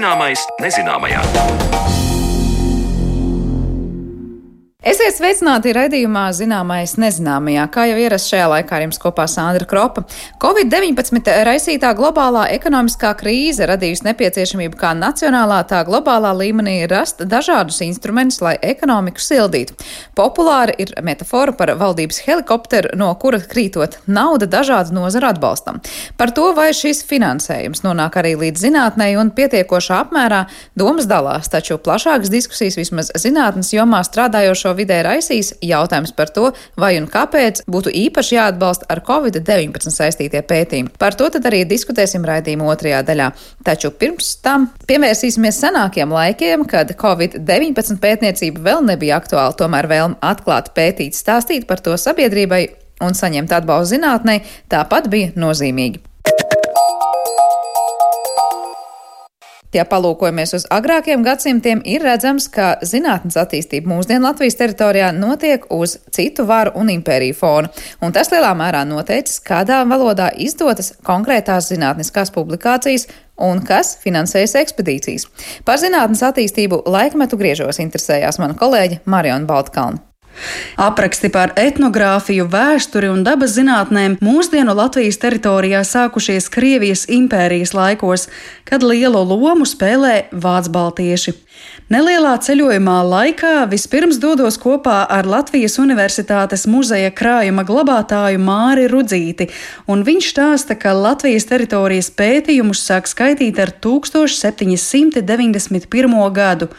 Zināmais nezināmajā. Esiet sveicināti raidījumā Zināmais nezināmajā, kā jau ierasts šajā laikā ar jums kopā Sandra Kropa. Covid-19 raisītā globālā ekonomiskā krīze radījusi nepieciešamību kā nacionālā, tā globālā līmenī rast dažādus instrumentus, lai ekonomiku sildītu. Populāra ir metafora par valdības helikopteru, no kura krītot nauda dažādu nozaru atbalstam. Par to, vai šis finansējums nonāk arī līdz zinātnei un pietiekošā apmērā, domas dalās, taču plašākas diskusijas vismaz zinātnes jomā strādājošo šo vidē raisīs jautājums par to, vai un kāpēc būtu īpaši jāatbalsta ar Covid-19 saistītie pētījumi. Par to tad arī diskutēsim raidījuma otrajā daļā. Taču pirms tam pievērsīsimies senākiem laikiem, kad Covid-19 pētniecība vēl nebija aktuāla, tomēr vēlme atklāt, pētīt, stāstīt par to sabiedrībai un saņemt atbalstu zinātnē tāpat bija nozīmīgi. Ja palūkojamies uz agrākiem gadsimtiem, ir redzams, ka zinātnes attīstība mūsdienu Latvijas teritorijā notiek uz citu varu un impēriju fona, un tas lielā mērā noteicis, kādā valodā izdotas konkrētās zinātniskās publikācijas un kas finansējas ekspedīcijas. Par zinātnes attīstību laikmetu griežos interesējās mana kolēģe Mariona Baltkalna. Apraksti par etnogrāfiju, vēsturi un dabas zinātnēm mūsdienu Latvijas teritorijā sākušies Krievijas impērijas laikos, kad lielu lomu spēlē vācu-baltieši. Nelielā ceļojumā laikā vispirms dodos kopā ar Latvijas Universitātes muzeja krājuma glabātāju Māri Rudzīti, un viņš stāsta, ka Latvijas teritorijas pētījumus sāk skaitīt ar 1791. gadu.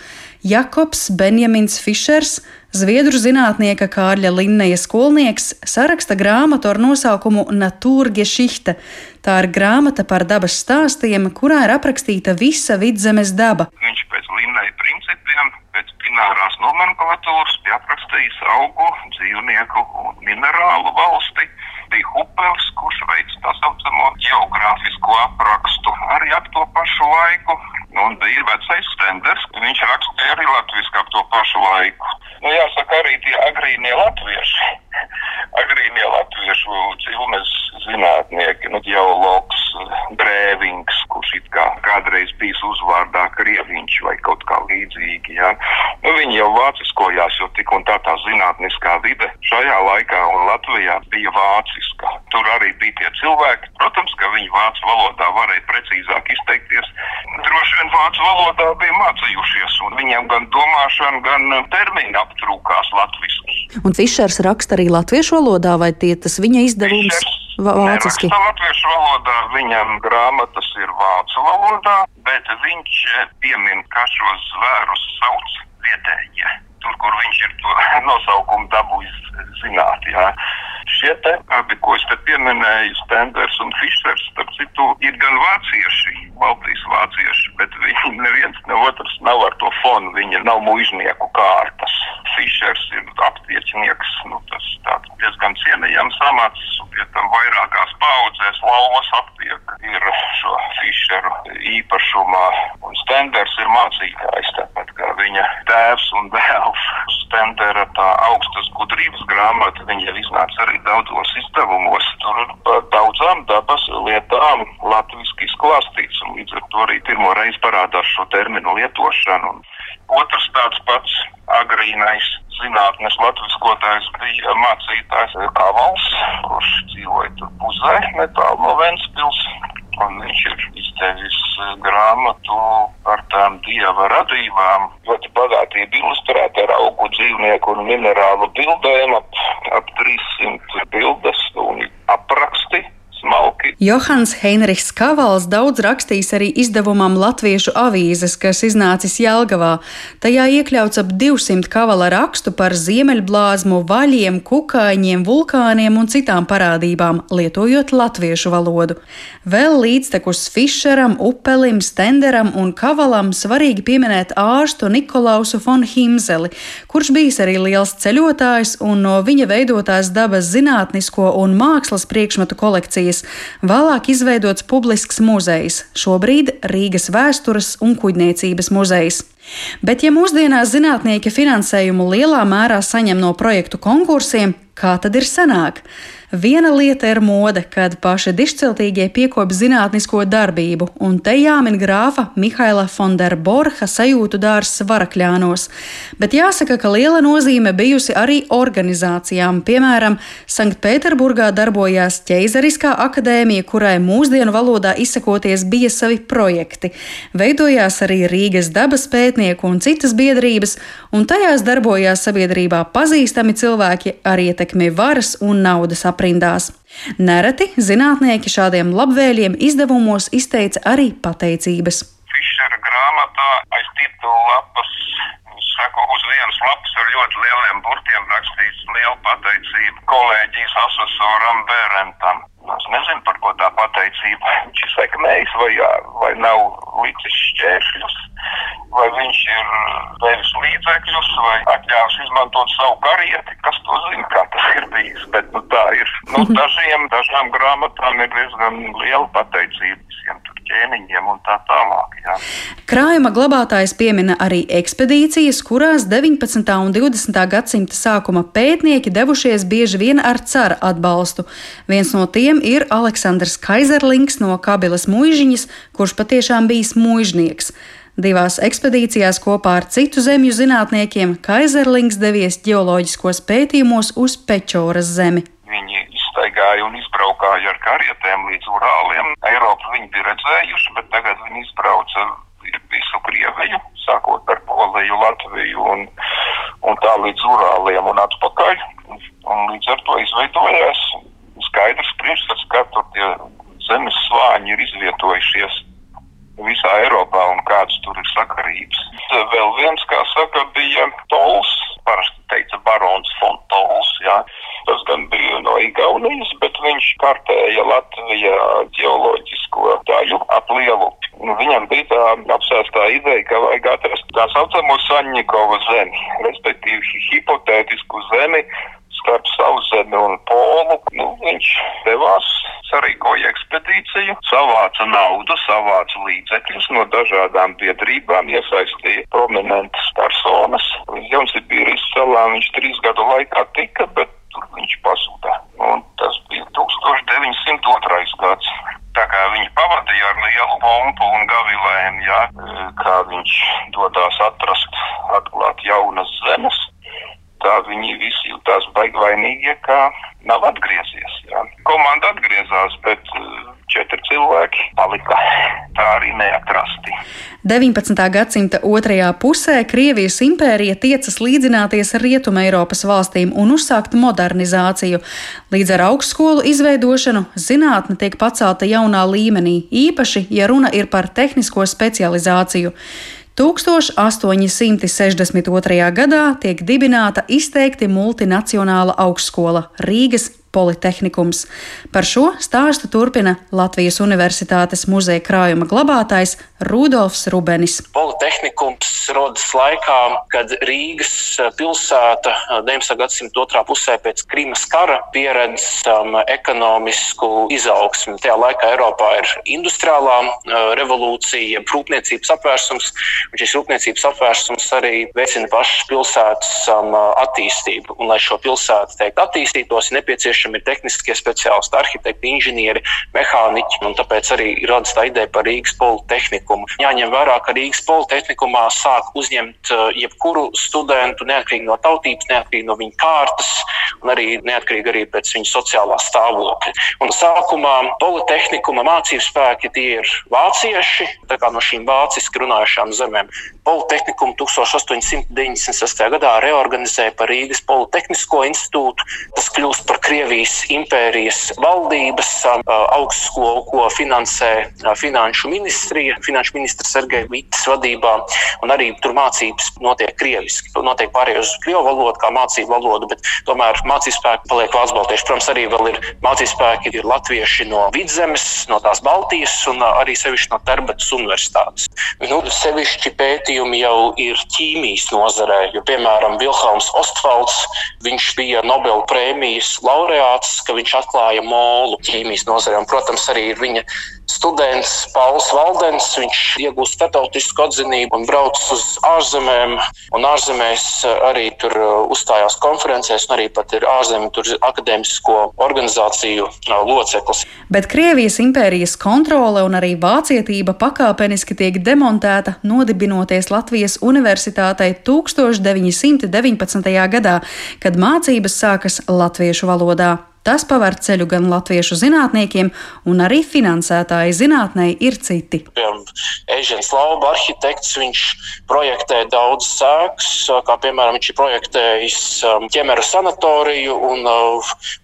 Jakobs Benjamins Fišers, Zviedru zinātnieka Kārļa Linneja skolnieks saraksta grāmatu ar nosaukumu Natūrgie šihta. Tā ir grāmata par dabas stāstiem, kurā ir aprakstīta visa vidzemes daba. Viņš pēc Linneja principiem, pēc binārās nomenklatūras bija aprakstījis augu, dzīvnieku un minerālu valsti. Bija Hupels, kurš veids tā saucamo geogrāfisko aprakstu arī ap to pašu laiku. Un bija vecais stenders, viņš rakstīja arī latviski ap to pašu laiku. Nu, jāsaka, arī tie agrīnie latvieši, agrīnie latviešu cilmes zinātnieki, nu, geologs Brēvings, kurš it kā kādreiz bijis uzvārdā Krieviņš vai kaut kā līdzīgi, jā. Nu, viņi jau vāciskojās, jo tik un tā tā zinātniskā vide šajā laikā un Latvijā bija vāciska. Tur arī bija tie cilvēki, protams, ka viņi vācu valodā varēja precīzāk izteikties. Droši vien vācu valodā bija mācījušies, un viņiem gan domāšana, gan termini aptrūkās latviski. Un Fišers raksta arī latviešu valodā, vai tie tas viņa izdevums? Fišers vāciski? Latviešu valodā viņam grāmatas ir vācu valodā, bet viņš piemin, ka šos zvērus sauc vietējie. Tur, kur viņš ir to nosaukumu dabūjis zināt, jā. Šie te abi, ko es te pieminēju, Stenders un Fischers, starp citu, ir gan vācieši, Baltijas vācieši, bet viņi neviens ne otrs nav ar to fonu, viņi nav muiznieku kārtas. Fischers ir aptiečnieks, nu tas tāds diezgan cienījams amats, pie tam vairākās paudzēs lauvas aptiek ir šo Fischeru īpašumā, un Stenders ir mācītājs, tāpat kā viņa tēvs un dēls. Stendera tā augstas gudrības grāmata, viņa jau iznāca arī daudzos izdevumos. Tur par daudzām dabas lietām latviski izklāstīts, un līdz ar to arī pirmo reizi parādās šo terminu lietošanu. Un otrs tāds pats agrīnais zinātnes latviskotājs bija mācītājs Kavals, kurš dzīvoja tur puzē, netālu no Ventspils. Un viņš ir izdevis grāmatu par tām dieva radībām. Ļoti bagātība ilustrēta ar augu dzīvnieku un minerālu bildēm, ap, ap 300 bildes un apraksti. Johans Heinrichs Kavals daudz rakstījis arī izdevumam Latviešu avīzes, kas iznācis Jelgavā. Tajā iekļauts ap 200 kavala rakstu par ziemeļblāzmu, vaļiem, kukaiņiem, vulkāniem un citām parādībām, lietojot latviešu valodu. Vēl līdztekus Fischeram, Upelim, Stenderam un Kavalam svarīgi pieminēt ārstu Nikolausu von Himzeli, kurš bijis arī liels ceļotājs un no viņa veidotās dabas zinātnisko un mākslas priekšmetu kolekcijas vēlāk izveidots publisks muzejs, šobrīd Rīgas vēstures un kuģniecības muzejs. Bet, ja mūsdienās zinātnieki finansējumu lielā mērā saņem no projektu konkursiem, kā tad ir sanāk? Viena lieta ir mode, kad paši dišciltīgie piekop zinātnisko darbību, un te jāmin grāfa Mihaila Fonderborha sajūtu dārs Varakļānos. Bet jāsaka, ka liela nozīme bijusi arī organizācijām. Piemēram, Sanktpēterburgā darbojās Ķeizariskā akadēmija, kurai mūsdienu valodā izsakoties bija savi projekti. Veidojās arī Rīgas dabas pētnieku un citas biedrības, un tajās darbojās sabiedrībā pazīstami cilvēki ar ietekmi varas un naudas aprindās. Nereti zinātnieki šādiem labvēliem izdevumos izteica arī pateicības. Fišera grāmatā aiz titula lapas saka, uz vienas lapas ar ļoti lieliem burtiem rakstīts liela pateicība kolēģijas asesoram Bērentam. Es nezinu, par ko tā pateicība. Viņš ir sekmējis vai, jā, vai nav licis šķēršļus vai viņš ir devis līdzekļus, vai atļāvis izmantot savu karieti, kas to zina, kā tas ir bijis. Bet nu, tā ir. Nu, dažiem, dažām grāmatām ir diezgan liela pateicība visiem tur ķēniņiem un tā tālāk. Jā. Krājuma glabātājs piemina arī ekspedīcijas, kurās 19. un 20. gadsimta sākuma pētnieki devušies bieži vien ar cara atbalstu. Viens no tiem ir Aleksandrs Kaizerlings no Kabilas muižiņas, kurš patiešām bijis muižnieks. Divās ekspedīcijās kopā ar citu zemju zinātniekiem Kaizerlings devies ģeoloģiskos pētījumos uz Pečoras zemi. Viņi izstaigāja un izbraukāja ar karietēm līdz Urāliem. Eiropu viņi bija redzējuši, bet tagad viņi izbrauca visu Krieviju, sākot ar Poliju, Latviju un, un tā līdz Urāliem un atpakaļ. Un līdz ar to izveidojās skaidrs priekšstats, ka tur tie zemes slāņi ir izvietojušies visā Eiropā un kādas tur ir sakarības. Vēl viens, kā saka, bija Tols, parasti teica barons Fontols, viņš kartēja Latvijā ģeoloģisko daļu ap lielu. Nu, viņam bija tā apsēstā ideja, ka vajag atrast tā saucamo Saņņikova zemi, respektīvi hipotētisku zemi, starp sauszemi un polu. Nu, viņš devās, sarīkoja ekspedīciju, savāca naudu, savāca līdzekļus no dažādām biedrībām, iesaistīja prominentas personas. Līdz Jaunsibīrijas salām viņš trīs gadu laikā tika, bet viņš pazuda. Un tas bija 1902. gads. Tā kā viņi pavadīja ar lielu pompu un gavilēm, jā, kā viņš dodās atrast, atklāt jaunas zemes tā viņi visi jutās baigi vainīgie, ka nav atgriezies. Jā. Komanda atgriezās, bet uh, četri cilvēki palika tā arī neatrasti. 19. gadsimta otrajā pusē Krievijas impērija tiecas līdzināties Rietuma Eiropas valstīm un uzsākt modernizāciju. Līdz ar augstskolu izveidošanu zinātne tiek pacelta jaunā līmenī, īpaši, ja runa ir par tehnisko specializāciju. 1862. gadā tiek dibināta izteikti multinacionāla augstskola Rīgas Politehnikums. Par šo stāstu turpina Latvijas Universitātes muzeja krājuma glabātājs Rudolfs Rubenis. Politehnikums rodas laikā, kad Rīgas eh, pilsēta 19. Eh, gadsimta otrā pusē pēc Krimas kara pieredz um, ekonomisku izaugsmu. Tajā laikā Eiropā ir industriālā uh, revolūcija, rūpniecības apvērsums, un šis rūpniecības apvērsums arī veicina pašas pilsētas um, attīstību. Un, lai šo pilsētu teikt attīstītos, ir nepieciešams nepieciešami ir tehniskie speciālisti, arhitekti, inženieri, mehāniķi. Tāpēc arī radās tā ideja par Rīgas politehniku. Jāņem vērā, ka Rīgas politehnikumā sāk uzņemt uh, jebkuru studentu, neatkarīgi no tautības, neatkarīgi no viņa kārtas, un arī neatkarīgi arī pēc viņa sociālā stāvokļa. Un sākumā politehnikuma mācību spēki tie ir vācieši, tā kā no šīm vāciski runājušām zemēm. Politehniku 1896. gadā reorganizēja par Rīgas Politehnisko institūtu. Tas kļūst par Krievijas impērijas valdības augstskolu, ko finansē Finanšu ministrija, Finanšu ministra Sergeja Vitas vadībā. Un arī tur mācības notiek krieviski. Notiek pārējais uz krievu valodu, kā mācību valodu, bet tomēr mācību spēki paliek vācu baltieši. Protams, arī vēl ir mācību spēki, ir latvieši no vidzemes, no tās Baltijas un arī sevišķi no Terbetas universitātes. Nu, sevišķi pētījumi jau ir ķīmijas nozarē. Jo, piemēram, Vilhelms Ostvalds, viņš bija Nobela prēmijas laureāts, ka viņš atklāja molu ķīmijas nozarē. Un, protams, arī ir viņa students Pauls Valdens. Viņš iegūst starptautisku atzinību un brauc uz ārzemēm. Un ārzemēs arī tur uzstājās konferencēs, un arī pat ir ārzemju akadēmisko organizāciju loceklis. Bet Krievijas impērijas kontrole un arī vācietība pakāpeniski tiek demontēta, nodibinoties Latvijas Universitātei 1919. gadā, kad mācības sākas latviešu valodā. Tas paver ceļu gan latviešu zinātniekiem, un arī finansētāji zinātnē ir citi. Ežens Lauba arhitekts, viņš projektē daudz sēks, kā piemēram viņš ir projektējis ķemeru sanatoriju, un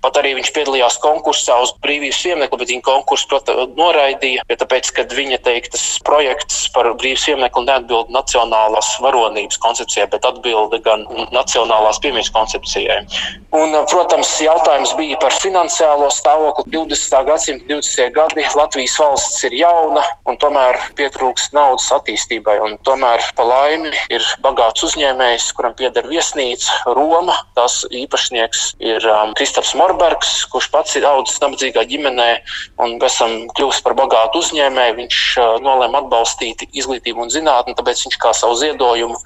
pat arī viņš piedalījās konkursā uz brīvības pieminiektu, bet viņa konkursu prota, noraidīja, jo tāpēc, kad viņa teiktas projekts par brīvības pieminiektu neatbild nacionālās varonības koncepcijai, bet atbilda gan nacionālās pieminiektu koncepcijai. Un, protams, jautājums bija par par finansiālo stāvokli 20. gadsimta 20. gadi. Latvijas valsts ir jauna un tomēr pietrūkst naudas attīstībai. Un tomēr pa laimi ir bagāts uzņēmējs, kuram pieder viesnīca Roma. Tas īpašnieks ir um, Kristaps Morbergs, kurš pats ir audzis nabadzīgā ģimenē un pēc tam kļūst par bagātu uzņēmēju. Viņš uh, nolēma atbalstīt izglītību un zinātni, tāpēc viņš kā savu ziedojumu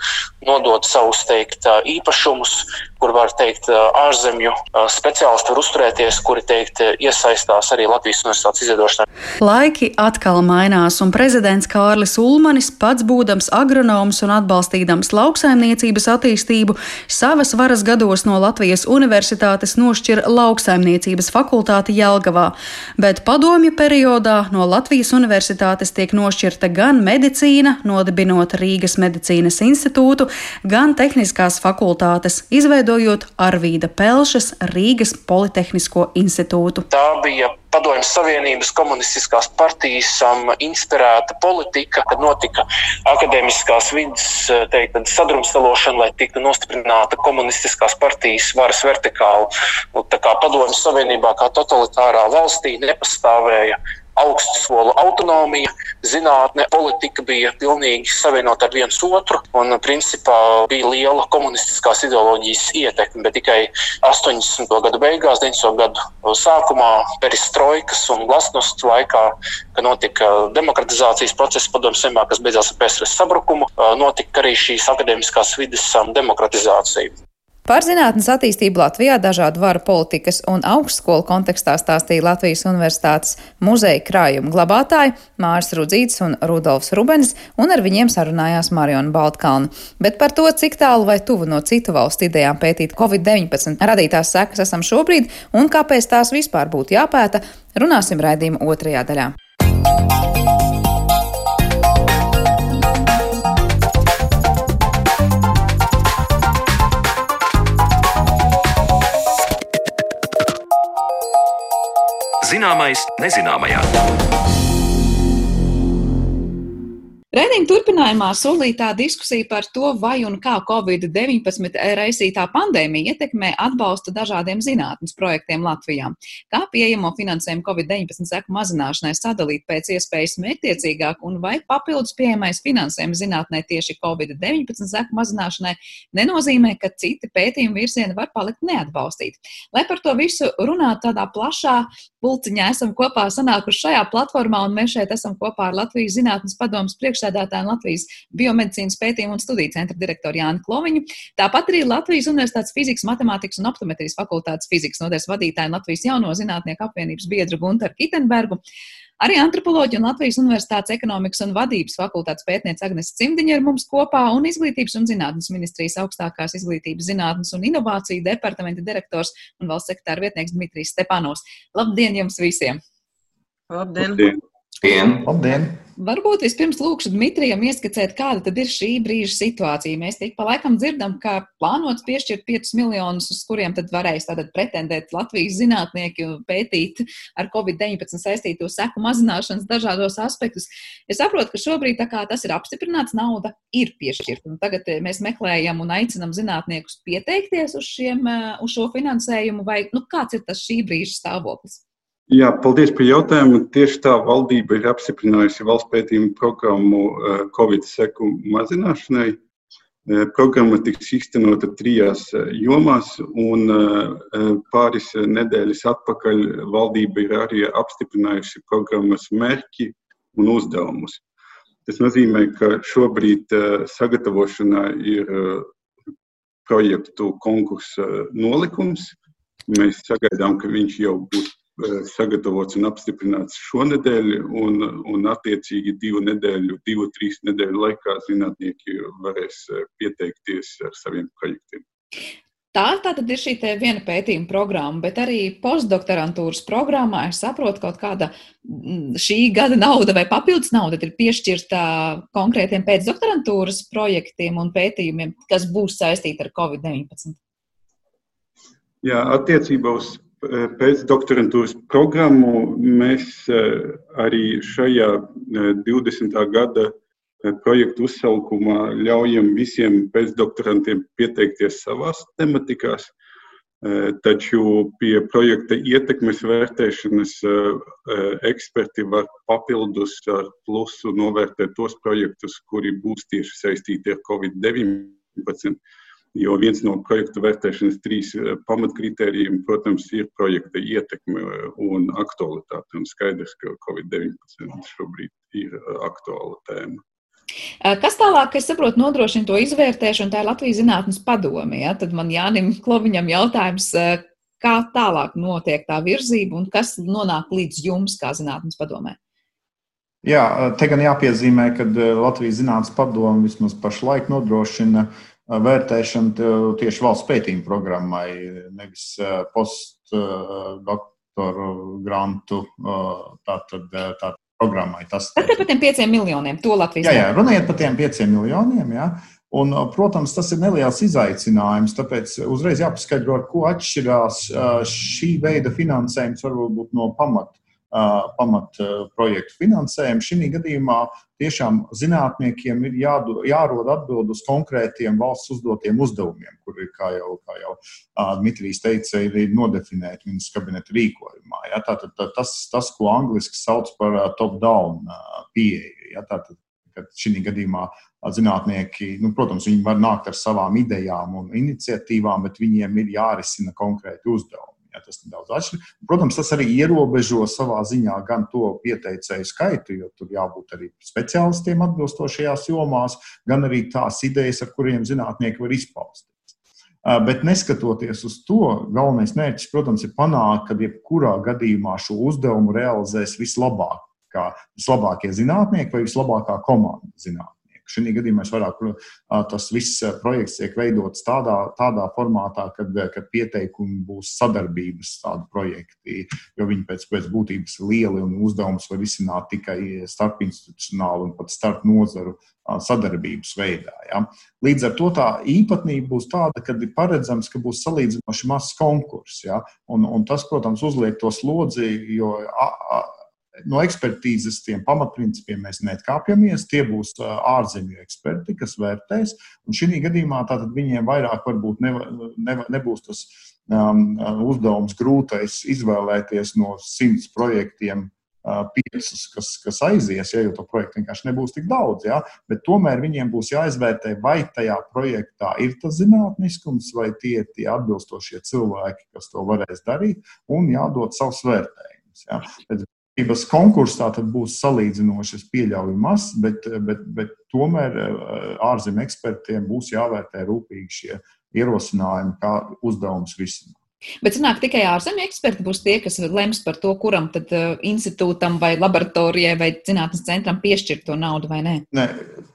nodot savus teikt, uh, īpašumus, kur var teikt uh, ārzemju uh, speciālisti var uzturēt uzturēties, kuri teikt, iesaistās arī Latvijas universitātes izveidošanā. Laiki atkal mainās, un prezidents Kārlis Ulmanis, pats būdams agronoms un atbalstīdams lauksaimniecības attīstību, savas varas gados no Latvijas universitātes nošķir lauksaimniecības fakultāti Jelgavā, bet padomju periodā no Latvijas universitātes tiek nošķirta gan medicīna, nodibinot Rīgas medicīnas institūtu, gan tehniskās fakultātes, izveidojot Arvīda Pelšas Rīgas Politehnisko Zinātnisko institūtu. Tā bija Padomju Savienības komunistiskās partijas um, inspirēta politika, kad notika akadēmiskās vidas teikt, sadrumstalošana, lai tiktu nostiprināta komunistiskās partijas varas vertikāli. Nu, Padomju Savienībā, kā totalitārā valstī, nepastāvēja augstskolu autonomija, zinātne, politika bija pilnīgi savienota ar viens otru, un principā bija liela komunistiskās ideoloģijas ietekme, bet tikai 80. gadu beigās, 90. gadu sākumā, perestroikas un glasnost laikā, kad notika demokratizācijas process padomju semā, kas beidzās ar PSRS sabrukumu, notika arī šīs akadēmiskās vidas demokratizācija. Par zinātnes attīstību Latvijā dažādu varu politikas un augstskolu kontekstā stāstīja Latvijas Universitātes muzeja krājuma glabātāji Māris Rudzīts un Rudolfs Rubens, un ar viņiem sarunājās Mariona Baltkalna. Bet par to, cik tālu vai tuvu no citu valstu idejām pētīt Covid-19 radītās sekas esam šobrīd un kāpēc tās vispār būtu jāpēta, runāsim raidījuma otrajā daļā. Zināmais nezināmajā. Rēdījuma turpinājumā solītā diskusija par to, vai un kā Covid-19 raisītā pandēmija ietekmē atbalstu dažādiem zinātnes projektiem Latvijā. Kā pieejamo finansējumu Covid-19 seku mazināšanai sadalīt pēc iespējas mērķiecīgāk un vai papildus pieejamais finansējums zinātnē tieši Covid-19 seku mazināšanai nenozīmē, ka citi pētījumi virzieni var palikt neatbalstīti. Lai par to visu runātu tādā plašā pulciņā, esam kopā sanākuši šajā platformā un mēs šeit esam kopā ar Latvijas zinātnes padomus priekšsēdētāju un Latvijas biomedicīnas pētījumu un studiju centra direktoru Jānu Kloviņu. Tāpat arī Latvijas Universitātes fizikas, matemātikas un optometrijas fakultātes fizikas nodaļas vadītāju un Latvijas jauno zinātnieku apvienības biedru Gunteru Kitenbergu. Arī antropoloģija un Latvijas Universitātes ekonomikas un vadības fakultātes pētniece Agnese Cimdiņa ir mums kopā un Izglītības un zinātnes ministrijas augstākās izglītības zinātnes un inovāciju departamenta direktors un valsts sekretāra vietnieks Dmitrijs Stepanovs. Labdien jums visiem! Labdien! Labdien. Labdien! Labdien. Varbūt vispirms lūkšu Dmitrijam ieskicēt, kāda tad ir šī brīža situācija. Mēs tik pa laikam dzirdam, ka plānots piešķirt 5 miljonus, uz kuriem tad varēs tātad pretendēt Latvijas zinātnieki un pētīt ar Covid-19 saistīto seku mazināšanas dažādos aspektus. Es saprotu, ka šobrīd tā kā tas ir apstiprināts, nauda ir piešķirta. Un tagad eh, mēs meklējam un aicinam zinātniekus pieteikties uz, šiem, eh, uz šo finansējumu, vai nu, kāds ir tas šī brīža stāvoklis? Jā, paldies par jautājumu. Tieši tā valdība ir apstiprinājusi valsts pētījumu programmu eh, Covid seku mazināšanai. Eh, programma tiks īstenota trijās eh, jomās, un pāris nedēļas atpakaļ valdība ir arī apstiprinājusi programmas mērķi un uzdevumus. Tas nozīmē, ka šobrīd sagatavošanā ir projektu konkursa nolikums. Mēs sagaidām, ka viņš jau būs sagatavots un apstiprināts šonadēļ, un, un attiecīgi divu nedēļu, divu, trīs nedēļu laikā zinātnieki varēs pieteikties ar saviem projektiem. Tā tātad ir šī viena pētījuma programma, bet arī postdoktorantūras programmā es saprotu, kaut kāda mm, šī gada nauda vai papildus nauda ir piešķirta konkrētiem pēcdoktorantūras projektiem un pētījumiem, kas būs saistīti ar Covid-19. Jā, attiecībā uz e, pēcdoktorantūras programmu mēs e, arī šajā 20. E, gada projektu uzsaukumā ļaujam visiem pēcdoktorantiem pieteikties savās tematikās, taču pie projekta ietekmes vērtēšanas eksperti var papildus ar plusu novērtēt tos projektus, kuri būs tieši saistīti ar Covid-19. Jo viens no projekta vērtēšanas trīs pamatkritērijiem, protams, ir projekta ietekme un aktualitāte. Un skaidrs, ka Covid-19 šobrīd ir aktuāla tēma. Kas tālāk, es saprotu, nodrošina to izvērtēšanu, tā ir Latvijas zinātnes padome. Ja? Tad man Jānim Kloviņam jautājums, kā tālāk notiek tā virzība un kas nonāk līdz jums kā zinātnes padomē? Jā, te gan jāpiezīmē, ka Latvijas zinātnes padome vismaz pašlaik nodrošina vērtēšanu tieši valsts pētījuma programmai, nevis postdoktoru grantu. Tātad, tātad programmai. Tas ir par tiem pieciem miljoniem. To Latvijas jā, jā, runājiet par tiem pieciem miljoniem. Jā. Un, protams, tas ir neliels izaicinājums. Tāpēc uzreiz jāpaskaidro, ar ko atšķirās šī veida finansējums varbūt no pamata pamat projektu finansējumu. Šī gadījumā tiešām zinātniekiem ir jādo, jārod atbild uz konkrētiem valsts uzdotiem uzdevumiem, kur ir, kā jau, kā jau Dmitrijs teica, ir nodefinēti ministrs kabineta rīkojumā. Ja? Tātad tas, tas, ko angliski sauc par top-down pieeju. Ja? Tātad, kad šī gadījumā zinātnieki, nu, protams, viņi var nākt ar savām idejām un iniciatīvām, bet viņiem ir jārisina konkrēti uzdevumi. Ja, tas nedaudz atšķiras. Protams, tas arī ierobežo savā ziņā gan to pieteicēju skaitu, jo tur jābūt arī speciālistiem atbilstošajās jomās, gan arī tās idejas, ar kuriem zinātnieki var izpausties. Bet neskatoties uz to, galvenais mērķis, protams, ir panākt, ka jebkurā gadījumā šo uzdevumu realizēs vislabāk, vislabākie zinātnieki vai vislabākā komanda zinātnieki. Šī gadījumā vairāk tas viss projekts tiek veidots tādā, tādā formātā, kad, kad pieteikumi būs sadarbības tādi projekti, jo viņi pēc, pēc būtības ir lieli un uzdevums var risināt tikai starpinstitucionāli un pat starp nozaru sadarbības veidā. Ja. Līdz ar to tā īpatnība būs tāda, ka ir paredzams, ka būs salīdzinoši mazs konkurss. Ja. Un, un tas, protams, uzliek to slodzi, jo a, a, no ekspertīzes tiem pamatprincipiem mēs neatkāpjamies. Tie būs ārzemju eksperti, kas vērtēs. Un šī gadījumā viņiem vairāk varbūt neva, neva, nebūs tas um, uzdevums grūtais izvēlēties no simts projektiem. Uh, piecus, kas, kas aizies, ja jau to projektu vienkārši nebūs tik daudz. Ja? Bet tomēr viņiem būs jāizvērtē, vai tajā projektā ir tas zinātniskums, vai tie ir tie atbilstošie cilvēki, kas to varēs darīt, un jādod savs vērtējums. Ja? PēcĪbas konkursā būs salīdzinoši, es pieļauju, maz, bet, bet, bet tomēr eh, ārzemju ekspertiem būs jāvērtē rūpīgi šie ierosinājumi, kā uzdevums risināt. Bet sanāk, tikai ārzemju eksperti būs tie, kas lems par to, kuram tad uh, institūtam vai laboratorijai vai zinātnes centram piešķirt to naudu vai nē. nē.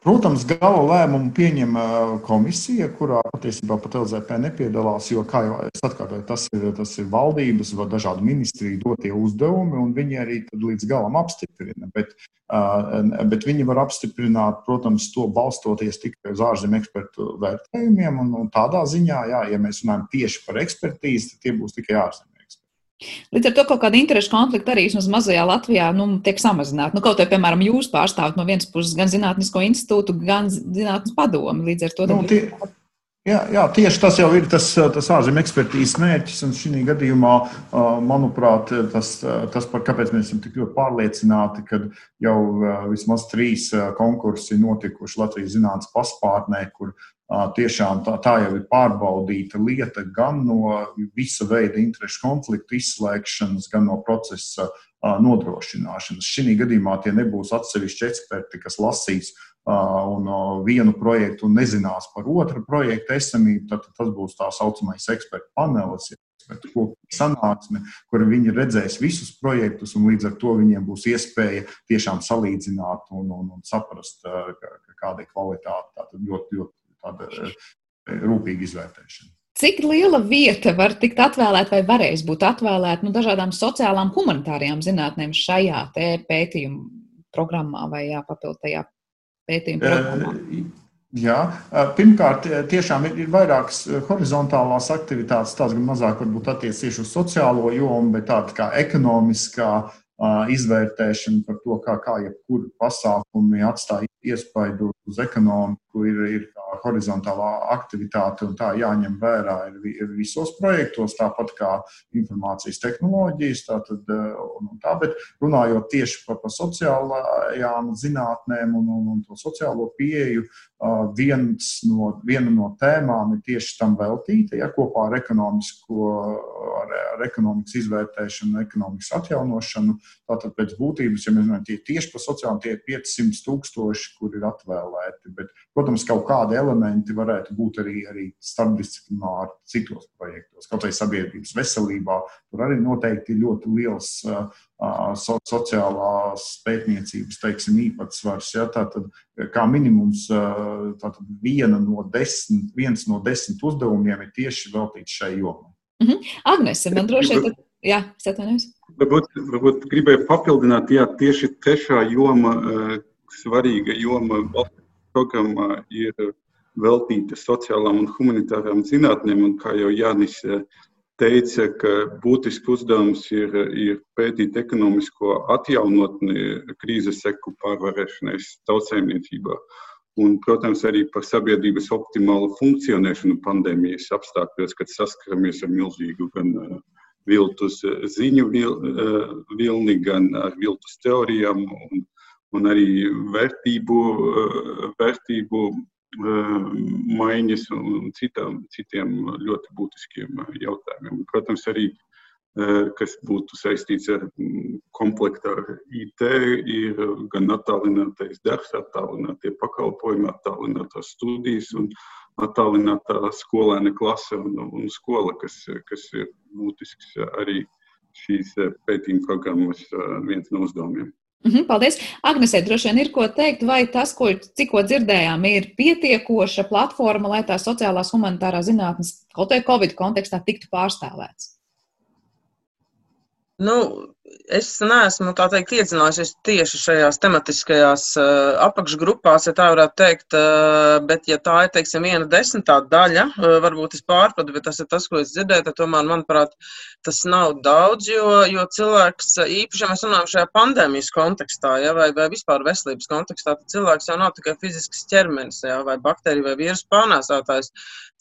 Protams, gala lēmumu pieņem uh, komisija, kurā patiesībā pat LZP nepiedalās, jo, kā jau es atkārtoju, tas ir, tas ir valdības vai dažādu ministriju dotie uzdevumi, un viņi arī līdz galam apstiprina. Bet, bet viņi var apstiprināt, protams, to balstoties tikai uz ārzemju ekspertu vērtējumiem, un, un tādā ziņā, jā, ja mēs runājam tieši par ekspertīzi, tie būs tikai ārzemju eksperti. Līdz ar to kaut kāda interešu konflikta arī vismaz mazajā Latvijā nu, tiek samazināta. Nu, kaut vai, piemēram, jūs pārstāvat no vienas puses gan Zinātnisko institūtu, gan Zinātnes padomu. Līdz ar to. Nu, tie, Jā, jā, tieši tas jau ir tas, tas ārzemju ekspertīzes mērķis. Šī gadījumā, manuprāt, tas, tas par kāpēc mēs esam tik ļoti pārliecināti, ka jau vismaz trīs konkursi notikuši Latvijas zinātnes paspārnē, kur tiešām tā, tā jau ir pārbaudīta lieta gan no visa veida interešu konfliktu izslēgšanas, gan no procesa nodrošināšanas. Šī gadījumā tie nebūs atsevišķi eksperti, kas lasīs un vienu projektu un nezinās par otru projektu esamību, tad tas būs tā saucamais ekspertu panelis. Sanāksme, kur viņi redzēs visus projektus, un līdz ar to viņiem būs iespēja tiešām salīdzināt un, un, un saprast, kāda ir kvalitāte. Tātad ļoti, ļoti tāda rūpīga izvērtēšana. Cik liela vieta var tikt atvēlēta vai varēs būt atvēlēta nu, dažādām sociālām, humanitārajām zinātnēm šajā pētījuma programmā vai papildinājā pētījuma programmā? Jā, pirmkārt, tiešām ir, ir vairākas horizontālās aktivitātes, tās gan mazāk varbūt attiecas tieši uz sociālo jomu, bet tāda kā ekonomiskā izvērtēšana par to, kā, kā jebkura pasākumi atstāja iespaidu uz ekonomiku, ir, ir horizontālā aktivitāte, un tā jāņem vērā ir visos projektos, tāpat kā informācijas tehnoloģijas. Tātad, eh, un tā, bet runājot tieši par, par sociālajām zinātnēm un, un, un to sociālo pieeju, viens no, viena no tēmām ir tieši tam veltīta, ja kopā ar, ar, ar ekonomikas izvērtēšanu, ekonomikas atjaunošanu. Tātad pēc būtības, ja mēs runājam tie tieši par sociālām, tie ir 500 tūkstoši, kur ir atvēlēti. Bet, protams, kaut kādi elementi varētu būt arī, arī starpdisciplināri citos projektos, kaut arī sabiedrības veselībā. Tur arī noteikti ir ļoti liels uh, so, sociālās pētniecības teiksim, īpatsvars. Ja, tātad, kā minimums tātad, viena no desmit, viens no desmit uzdevumiem ir tieši veltīts šai jomai. Mm -hmm. Agnese, man droši vien, ka. Jā, es atvainojos. Varbūt, varbūt gribēju papildināt, jā, tieši trešā joma, svarīga joma programmā ir veltīta sociālām un humanitārām zinātnēm, un kā jau Jānis teica, ka būtisks uzdevums ir, ir pētīt ekonomisko atjaunotni krīzes seku pārvarēšanai tautsēmniecībā. Un, protams, arī par sabiedrības optimālu funkcionēšanu pandēmijas apstākļos, kad saskaramies ar milzīgu gan uh, viltus ziņu vil, uh, vilni, gan viltus teorijām un, un arī vērtību, uh, vērtību maiņas un citām, citiem ļoti būtiskiem jautājumiem. Protams, arī kas būtu saistīts ar komplektu ar IT, ir gan attālinātais darbs, attālinātie pakalpojumi, attālinātās studijas un attālinātā skolēna klase un, un skola, kas, kas ir būtisks arī šīs pētījuma programmas viens no uzdevumiem. Mhm, paldies. Agnesē, droši vien ir ko teikt, vai tas, ko tikko dzirdējām, ir pietiekoša platforma, lai tās sociālās humanitārās zinātnes kaut vai Covid kontekstā tiktu pārstāvēts? Nu, es neesmu teikt, iedzinājusies tieši šajās tematiskajās uh, apakšgrupās, ja tā varētu teikt. Uh, bet, ja tā ir teiksim, viena desmitā daļa, uh, varbūt es pārpratu, bet tas ir tas, ko es dzirdēju, tomēr, manuprāt, tas nav daudz. Jo, jo cilvēks, īpaši, ja mēs runājam šajā pandēmijas kontekstā, ja, vai, vai vispār veselības kontekstā, tad cilvēks jau nav tikai fizisks ķermenis, ja, vai baktērija vai vīrusu pārnēsātājs.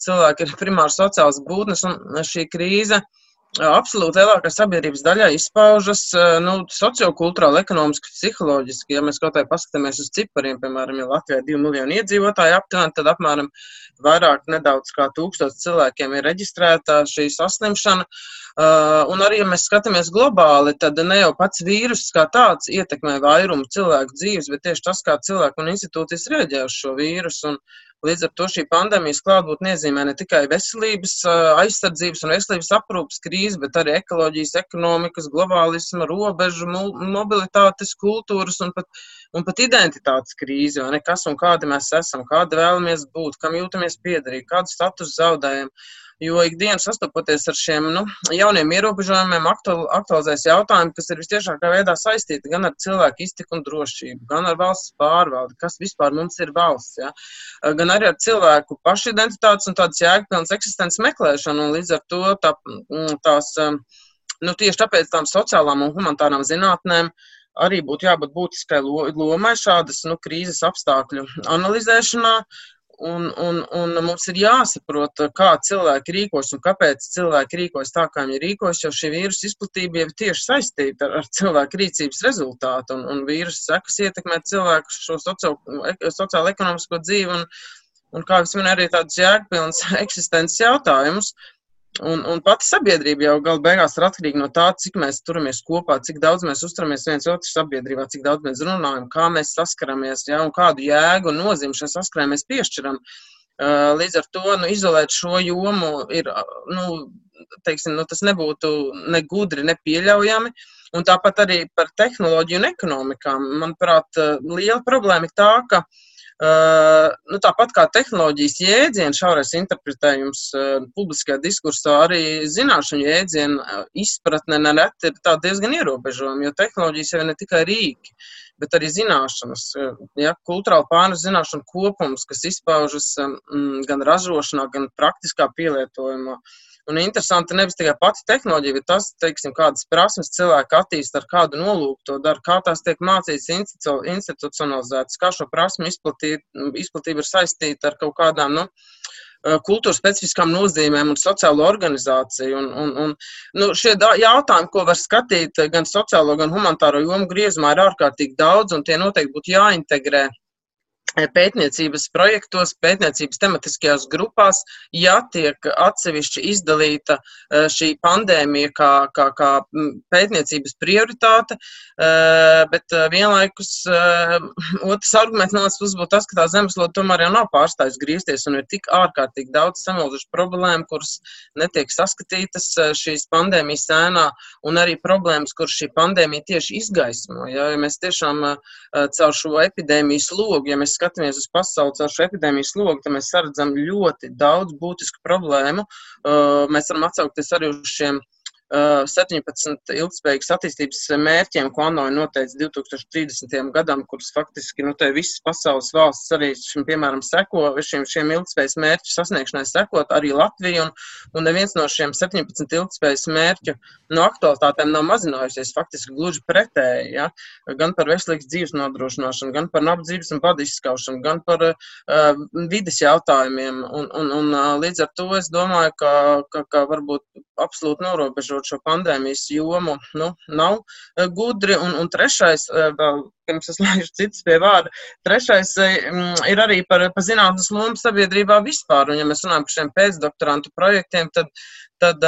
Cilvēki ir primāri sociāls būtnes, un šī krīze ir absolūti lielākā sabiedrības daļā izpaužas nu, sociokulturāli, ekonomiski, psiholoģiski. Ja mēs kaut kā paskatāmies uz cipariem, piemēram, ja Latvijā ir 2 miljoni iedzīvotāji aptuveni, tad apmēram vairāk nedaudz kā tūkstots cilvēkiem ir reģistrēta šī saslimšana. Uh, un arī, ja mēs skatāmies globāli, tad ne jau pats vīrus kā tāds ietekmē vairumu cilvēku dzīves, bet tieši tas, kā cilvēku un institūcijas reaģē uz šo vīrusu. Un, Līdz ar to šī pandēmijas klātbūtne nozīmē ne tikai veselības aizsardzības un veselības aprūpas krīzi, bet arī ekoloģijas, ekonomikas, globālisma, robežu, mobilitātes, kultūras un pat, un pat identitātes krīzi. Kas un kādi mēs esam, kādi vēlamies būt, kam jūtamies piederīgi, kādu statusu zaudējam. Jo ikdienas sastopoties ar šiem nu, jauniem ierobežojumiem, aktualizēs jautājumi, kas ir visciešākā veidā saistīti gan ar cilvēku iztiku un drošību, gan ar valsts pārvaldi, kas vispār mums ir valsts, ja? gan arī ar cilvēku pašidentitātes un tādas jēgpilnas eksistences meklēšanu. Līdz ar to tā, mm, tās, nu, tieši tāpēc tām sociālām un humanitārām zinātnēm arī būtu jābūt būtiskai lomai šādas nu, krīzes apstākļu analizēšanā, Un, un, un mums ir jāsaprot, kā cilvēki rīkos un kāpēc cilvēki rīkojas tā, kā viņi rīkojas, jo šī vīrusu izplatība jau ir tieši saistīta ar, ar cilvēku rīcības rezultātu. Un, un vīrusu sekas ietekmē cilvēku šo sociālo-ekonomisko dzīvi. Un, un kā jau minēju, arī tādus jēgpilns eksistences jautājumus. Un, un pati sabiedrība jau gala beigās ir atkarīga no tā, cik mēs turamies kopā, cik daudz mēs uzturamies viens otru sabiedrībā, cik daudz mēs runājam, kā mēs saskaramies, ja, un kādu jēgu un nozīmi šai saskarai mēs piešķiram. Līdz ar to nu, izolēt šo jomu ir, nu, teiksim, nu, tas nebūtu ne gudri, ne pieļaujami. Un tāpat arī par tehnoloģiju un ekonomikām. Manuprāt, liela problēma ir tā, ka Uh, nu, tāpat kā tehnoloģijas jēdziens, šaurais interpretējums uh, publiskajā diskursā, arī zināšanu jēdzienu uh, izpratne nereti ir diezgan ierobežojama, jo tehnoloģijas jau ir ne tikai rīki, bet arī zināšanas, ja, kultūrāli pārnes zināšanu kopums, kas izpaužas um, gan ražošanā, gan praktiskā pielietojumā. Uh, Un interesanti nevis tikai pati tehnoloģija, bet tas, teiksim, kādas prasmes cilvēki attīst, ar kādu nolūku to dara, kā tās tiek mācītas, institucionalizētas, kā šo prasmu izplatība, izplatība ir saistīta ar kaut kādām, nu, kultūras specifiskām nozīmēm un sociālo organizāciju. Un, un, un, nu, šie jautājumi, ko var skatīt gan sociālo, gan humanitāro jomu griezumā, ir ārkārtīgi daudz, un tie noteikti būtu jāintegrē pētniecības projektos, pētniecības tematiskajās grupās, ja tiek atsevišķi izdalīta e, šī pandēmija kā, kā, kā pētniecības prioritāte, e, bet e, vienlaikus otrs arguments no otras puses būtu tas, ka tā zemeslode tomēr jau nav pārstājis griezties un ir tik ārkārtīgi daudz samilzušu problēmu, kuras netiek saskatītas šīs pandēmijas ēnā un arī problēmas, kuras šī pandēmija tieši izgaismo. Ja, ja mēs tiešām caur šo epidēmijas logu, ja mēs skatāmies skatāmies uz pasauli caur šo epidēmijas logu, tad mēs redzam ļoti daudz būtisku problēmu. Mēs varam atsaukties arī uz šiem 17 ilgspējīgas attīstības mērķiem, ko ANO ir noteicis 2030. gadam, kurus faktiski nu, visas pasaules valsts arī šim, piemēram, seko, šiem, šiem ilgspējas mērķu sasniegšanai sekot, arī Latvija, un, un neviens no šiem 17 ilgspējas mērķu no aktualitātēm nav mazinājusies, faktiski gluži pretēji, ja? gan par veselīgas dzīves nodrošināšanu, gan par nabadzības un badu izskaušanu, gan par uh, vides jautājumiem, un, un, un uh, līdz ar to es domāju, ka, ka, ka varbūt absolūti norobežot šo pandēmijas jomu, nu, nav uh, gudri, un, un trešais, uh, vēl pirms es laižu citus pie vārda. Trešais mm, ir arī par, par zinātnes lomu sabiedrībā vispār. Un, ja mēs runājam par šiem pēcdoktorantu projektiem, tad, tad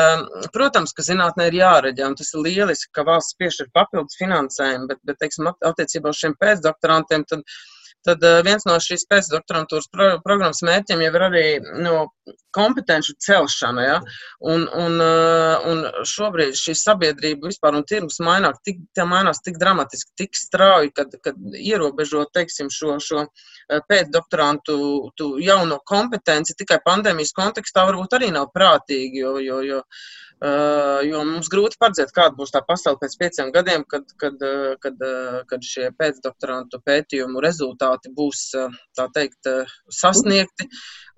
protams, ka zinātnē ir jāreģē, un tas ir lieliski, ka valsts piešķir papildus finansējumu, bet, bet teiksim, attiecībā uz šiem pēcdoktorantiem, tad tad eh, viens no šīs pēcdoktorantūras pro programmas mērķiem jau ir arī no, kompetenci celšana. Ja? Un, un, eh, un šobrīd šī sabiedrība vispār un tirgus maināk, tik, mainās tik dramatiski, tik strauji, kad, kad ierobežot teiksim, šo, šo eh, pēcdoktorantu jauno kompetenci tikai pandēmijas kontekstā varbūt arī nav prātīgi. Jo, jo, jo, Uh, jo mums grūti paredzēt, kāda būs tā pasaule pēc pieciem gadiem, kad, kad, uh, kad, uh, kad šie pēcdoktorantu pētījumu rezultāti būs teikt, sasniegti.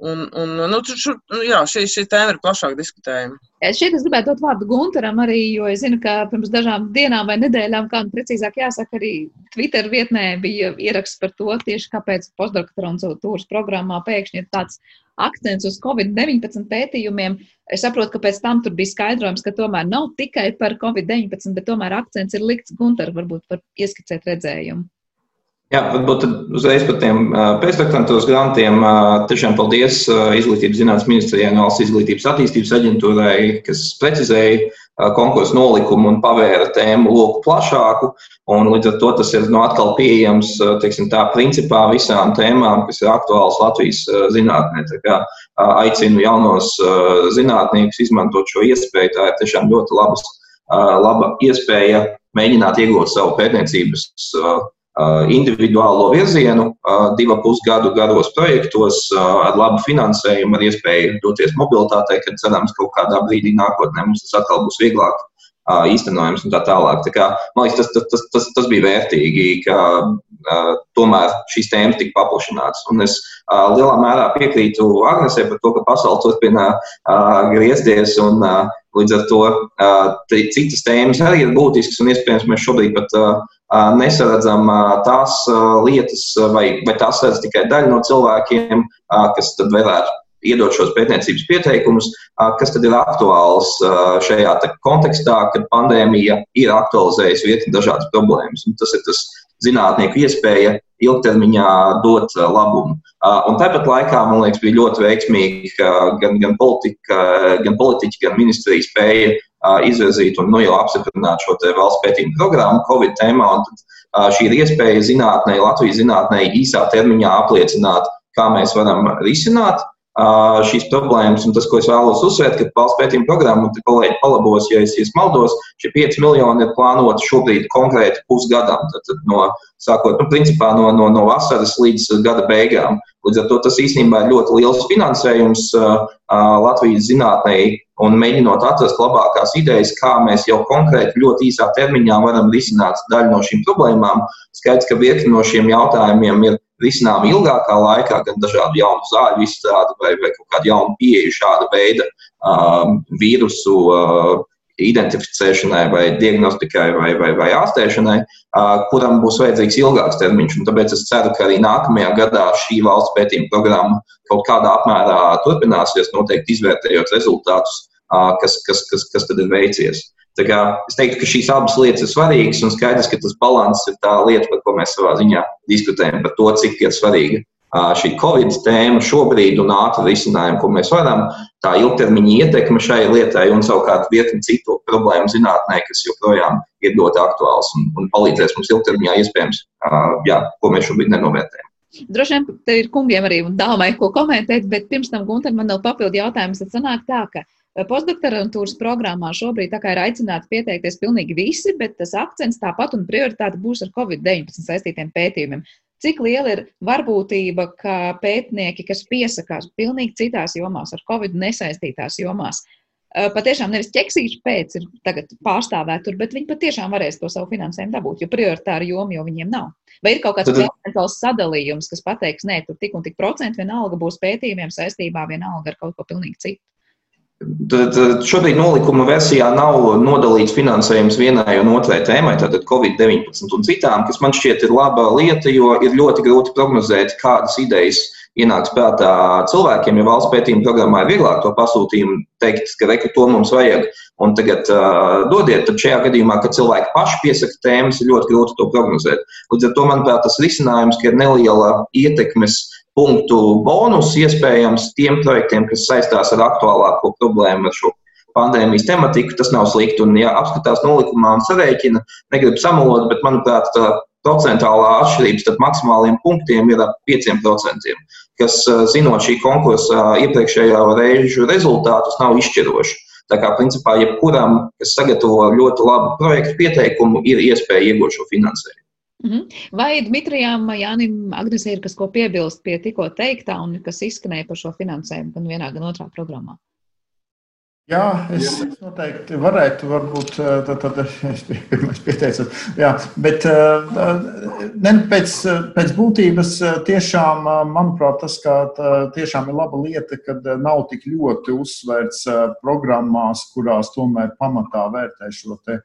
Un, un, nu, šur, nu, jā, šī, šī tēma ir plašāk diskutējama. Šeit es gribētu dot vārdu Gunteram arī, jo es zinu, ka pirms dažām dienām vai nedēļām, kā precīzāk jāsaka, arī Twitter vietnē bija ieraksts par to, tieši kāpēc postdoktorantūras programmā pēkšņi ir tāds akcents uz Covid-19 pētījumiem. Es saprotu, ka pēc tam tur bija skaidrojums, ka tomēr nav tikai par Covid-19, bet tomēr akcents ir likts Gunter, varbūt par ieskicēt redzējumu. Jā, varbūt uzreiz par tiem pēcdoktorantūras grantiem. Tiešām paldies Izglītības zinātnes ministrijai un Valsts izglītības attīstības aģentūrai, kas precizēja konkursu nolikumu un pavēra tēmu loku plašāku. Līdz ar to tas ir no atkal pieejams teiksim, tā, principā visām tēmām, kas ir aktuālas Latvijas zinātnē. Aicinu jaunos zinātniekus izmantot šo iespēju. Tā ir tiešām ļoti labas, laba iespēja mēģināt iegūt savu pētniecības individuālo virzienu, divu pusgadu garos projektos ar labu finansējumu, ar iespēju doties mobilitātei, kad cerams, ka kaut kādā brīdī nākotnē mums tas atkal būs vieglāk īstenojams un tā tālāk. Tā kā, man liekas, tas, tas, tas, tas, tas bija vērtīgi, ka uh, tomēr šīs tēmas tika paplašinātas. Un es uh, lielā mērā piekrītu Agnesē par to, ka pasaule turpina uh, griezties un uh, līdz ar to uh, citas tēmas arī ir būtiskas un iespējams mēs šobrīd pat uh, nesaredzam uh, tās uh, lietas vai, vai tās redz tikai daļa no cilvēkiem, kas tad varētu iedot šos pētniecības pieteikumus, kas tad ir aktuāls šajā kontekstā, kad pandēmija ir aktualizējusi virkni dažādas problēmas. Un tas ir tas zinātnieku iespēja ilgtermiņā dot labumu. Un tāpat laikā, man liekas, bija ļoti veiksmīgi, ka gan, gan, politika, gan politiķi, gan ministrija spēja izvirzīt un nu, jau apstiprināt šo valsts pētījumu programmu Covid tēmā. Tad šī ir iespēja zinātnē, Latvijas zinātnē īsā termiņā apliecināt, kā mēs varam risināt šīs problēmas. Un tas, ko es vēlos uzsvērt, ka valsts pētījuma programma, un kolēģi palabos, ja es, es maldos, šie 5 miljoni ir plānoti šobrīd konkrēti pusgadam. Tad, tad no, sākot nu, principā, no, no, no vasaras līdz gada beigām. Līdz ar to tas īstenībā ir ļoti liels finansējums uh, Latvijas zinātnē un mēģinot atrast labākās idejas, kā mēs jau konkrēti ļoti īsā termiņā varam risināt daļu no šīm problēmām. Skaidrs, ka virkni no šiem jautājumiem ir risinām ilgākā laikā, gan dažādu jaunu zāļu izstrādi vai, vai kaut kādu jaunu pieeju šāda veida uh, vīrusu uh, identificēšanai, vai diagnostikai, vai, vai, vai ārstēšanai, uh, kuram būs vajadzīgs ilgāks termiņš. Un tāpēc es ceru, ka arī nākamajā gadā šī valsts pētījuma programma kaut kādā apmērā turpināsies, noteikti izvērtējot rezultātus, uh, kas, kas, kas, kas tad ir veicies. Es teiktu, ka šīs abas lietas ir svarīgas, un skaidrs, ka tas līdzsvars ir tā lieta, par ko mēs savā ziņā diskutējam, par to, cik ir svarīga šī Covid tēma šobrīd un ātri risinājumi, ko mēs varam, tā ilgtermiņa ietekme šai lietai un savukārt virkni citu problēmu zinātnē, kas joprojām ir ļoti aktuāls un, un palīdzēs mums ilgtermiņā iespējams, jā, ko mēs šobrīd nenovērtējam. Droši vien te ir kungiem arī un dāmai, ko komentēt, bet pirms tam, Gunter, man vēl papildu jautājums. Tad sanāk tā, ka Postdoktorantūras programmā šobrīd ir aicināti pieteikties pilnīgi visi, bet tas akcents tāpat un prioritāte būs ar Covid-19 saistītiem pētījumiem. Cik liela ir varbūtība, ka pētnieki, kas piesakās pilnīgi citās jomās, ar Covid nesaistītās jomās, patiešām nevis ķeksīšu pēc ir tagad pārstāvēt tur, bet viņi patiešām varēs to savu finansējumu dabūt, jo prioritāra joma jau viņiem nav. Vai ir kaut kāds procentuāls sadalījums, kas pateiks, nē, tur tik un tik procentu vienalga būs pētījumiem saistībā vienalga ar kaut ko pilnīgi citu? Tad šobrīd nolikuma versijā nav nodalīts finansējums vienai un otrai tēmai, tātad Covid-19 un citām, kas man šķiet ir laba lieta, jo ir ļoti grūti prognozēt, kādas idejas ienāks prātā cilvēkiem. Ja valsts pētījuma programmā ir vieglāk to pasūtījumu teikt, ka reku to mums vajag un tagad uh, dodiet, tad šajā gadījumā, kad cilvēki paši piesaka tēmas, ir ļoti grūti to prognozēt. Līdz ar to, manuprāt, tas risinājums, ka ir neliela ietekmes punktu bonus iespējams tiem projektiem, kas saistās ar aktuālāko problēmu ar šo pandēmijas tematiku. Tas nav slikti. Un, ja apskatās nolikumā un sarēķina, negribu samalot, bet, manuprāt, tā procentuālā atšķirība starp maksimāliem punktiem ir ap 5%, kas, zinot šī konkursa iepriekšējā reižu rezultātus, nav izšķiroši. Tā kā, principā, jebkuram, kas sagatavo ļoti labu projektu pieteikumu, ir iespēja iegūt šo finansējumu. Mhm. Vai Dmitrijam, Jānim, Agnesē ir kas, ko piebilst pie tikko teiktā un kas izskanēja par šo finansējumu gan vienā, gan otrā programmā? Jā, es, es noteikti varētu, varbūt tad, tad es pirmais pieteicos. Jā, bet ne, pēc, pēc būtības tiešām, manuprāt, tas, ka tiešām ir laba lieta, kad nav tik ļoti uzsvērts programmās, kurās tomēr pamatā vērtē šo te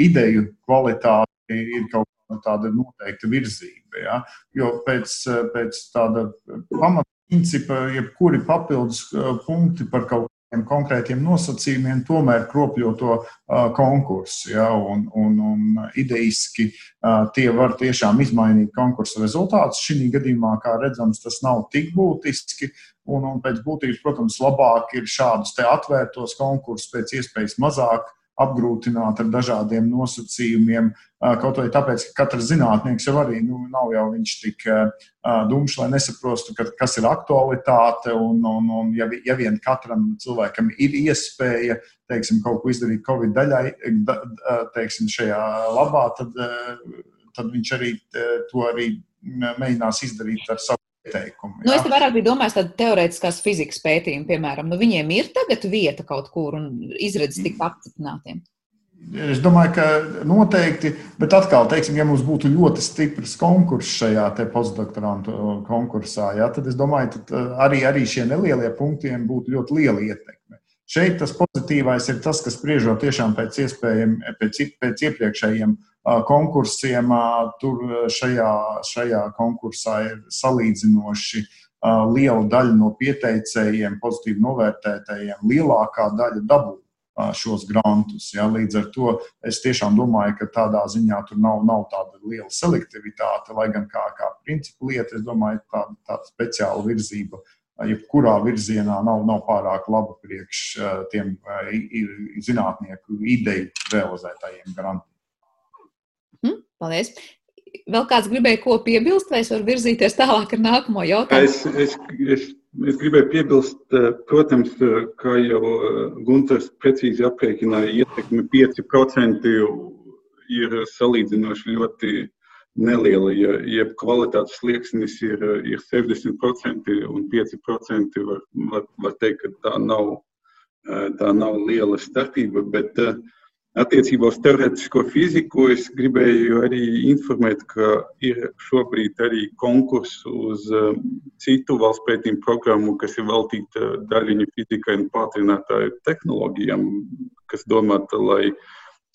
ideju kvalitāti, ir kaut tāda noteikta virzība. Ja? Jo pēc, pēc tāda pamatprincipa, jebkuri papildus uh, punkti par kaut kādiem konkrētiem nosacījumiem tomēr kropļo to uh, konkursu. Ja? Un, un, un ideiski uh, tie var tiešām izmainīt konkursu rezultātus. Šī gadījumā, kā redzams, tas nav tik būtiski. Un, un pēc būtības, protams, labāk ir šādus atvērtos konkursus pēc iespējas mazāk apgrūtināt ar dažādiem nosacījumiem. Kaut vai tāpēc, ka katrs zinātnieks jau arī nu, nav jau tik dumšs, lai nesaprostu, ka, kas ir aktualitāte. Un, un, un ja, ja vien katram cilvēkam ir iespēja teiksim, kaut ko izdarīt Covid daļai, teiksim, šajā labā, tad, tad viņš arī to arī mēģinās izdarīt ar savu ieteikumu. Nu, es vairāk biju domājis tādu teorētiskās fizikas pētījumu, piemēram, nu, viņiem ir tagad vieta kaut kur un izredzes tikt apstiprinātiem. Es domāju, ka noteikti, bet atkal, teiksim, ja mums būtu ļoti stiprs konkurss šajā postdoktorantu konkursā, jā, tad es domāju, ka arī, arī šie nelielie punktiem būtu ļoti liela ietekme. Šeit tas pozitīvais ir tas, kas spriežot tiešām pēc, pēc, pēc iepriekšējiem konkursiem. Tur šajā, šajā konkursā ir salīdzinoši liela daļa no pieteicējiem, pozitīvi novērtētājiem, lielākā daļa dabū šos grantus. Ja? Līdz ar to es tiešām domāju, ka tādā ziņā tur nav, nav tāda liela selektivitāte, lai gan kā, kā principu lieta, es domāju, tāda, tāda speciāla virzība. Jebkurā virzienā nav, nav pārāk laba priekš tiem zinātnieku ideju realizētājiem grantiem. Hmm, paldies! Vēl kāds gribēja ko piebilst, vai es varu virzīties tālāk ar nākamo jautājumu? Es, es, es Es gribēju piebilst, eh, protams, eh, kā jau eh, Gunārs precīzi aprēķināja, ietekme 5% ir salīdzinoši ļoti neliela. Ja, ja kvalitātes slieksnis ir, ir 60% un 5%, var, var, var teikt, ka tā nav, tā nav liela starpība. Bet, uh, Attiecībā uz teorētisko fiziku es gribēju arī informēt, ka ir šobrīd arī konkurss uz um, citu valsts pētījumu programmu, kas ir veltīta daļiņu fizikai un pātrinātāju tehnoloģijām, kas domāta, lai uh,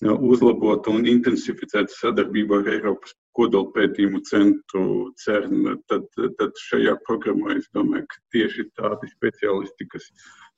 uzlabotu un intensificētu sadarbību ar Eiropas kodolpētījumu centru CERN. Tad, tad šajā programmā es domāju, ka tieši tādi speciālisti, kas,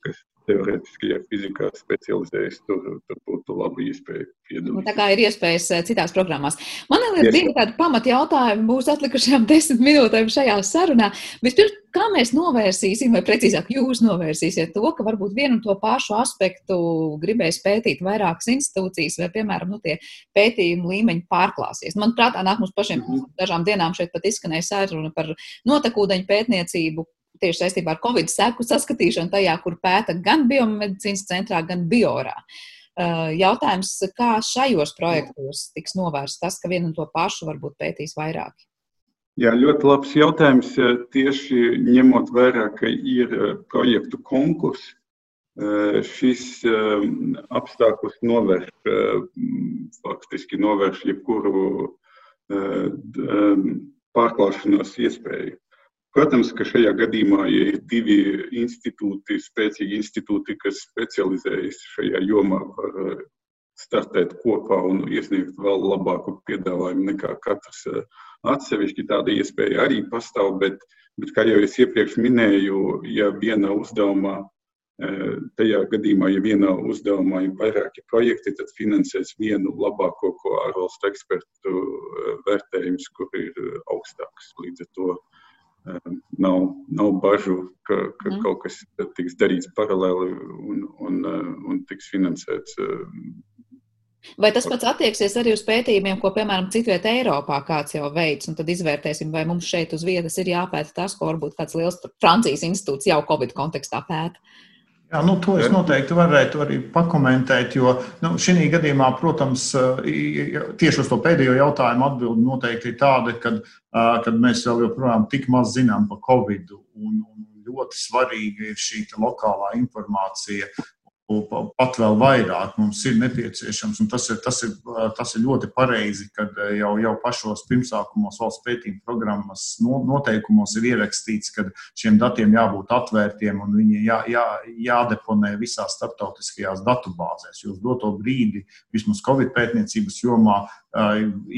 kas teorētiskajā fizikā specializējas, tur, tur būtu laba iespēja piedalīties. Nu, tā kā ir iespējas eh, citās programmās. Man ir divi tādi pamati jautājumi būs atlikušajām desmit minūtēm šajā sarunā. Vispirms, kā mēs novērsīsim, vai precīzāk jūs novērsīsiet to, ka varbūt vienu un to pašu aspektu gribēs pētīt vairākas institūcijas, vai, piemēram, nu, tie pētījumu līmeņi pārklāsies. Man prātā nāk mums pašiem -hmm. dažām dienām šeit pat izskanēja saruna par notekūdeņu pētniecību, tieši saistībā ar Covid seku saskatīšanu tajā, kur pēta gan biomedicīnas centrā, gan biorā. Uh, jautājums, kā šajos projektos tiks novērsts tas, ka vienu un to pašu varbūt pētīs vairāki? Jā, ļoti labs jautājums. Tieši ņemot vērā, ka ir uh, projektu konkurss, uh, šis um, apstākļus novērš, faktiski novērš jebkuru um, pārklāšanos iespēju. Protams, ka šajā gadījumā ja ir divi institūti, spēcīgi institūti, kas specializējas šajā jomā, var eh, startēt kopā un iesniegt vēl labāku piedāvājumu nekā katrs eh, atsevišķi. Tāda iespēja arī pastāv, bet, bet kā jau es iepriekš minēju, ja viena uzdevumā, eh, tajā gadījumā, ja vienā uzdevumā ir vairāki projekti, tad finansēs vienu labāko, ko ārvalstu ekspertu vērtējums, kur ir augstāks līdz ar to nav, nav bažu, ka, ka mm. kaut kas tiks darīts paralēli un, un, un tiks finansēts. Vai tas pats attieksies arī uz pētījumiem, ko, piemēram, citvietā Eiropā kāds jau veids, un tad izvērtēsim, vai mums šeit uz vietas ir jāpēta tas, ko varbūt kāds liels Francijas institūts jau Covid kontekstā pēta? Jā, nu, to es noteikti varētu arī pakomentēt, jo nu, šī gadījumā, protams, tieši uz to pēdējo jautājumu atbildi noteikti ir tāda, ka kad mēs vēl joprojām tik maz zinām par Covid. Un, un ļoti svarīga ir šī lokālā informācija pat vēl vairāk mums ir nepieciešams. Tas ir, tas, ir, tas ir ļoti pareizi, kad jau, jau pašos pirmsākumos valsts pētījuma programmas noteikumos ir ierakstīts, ka šiem datiem jābūt atvērtiem un viņi jā, jā, jādeponē visās starptautiskajās datubāzēs. Jo uz doto brīdi, vismaz Covid pētniecības jomā,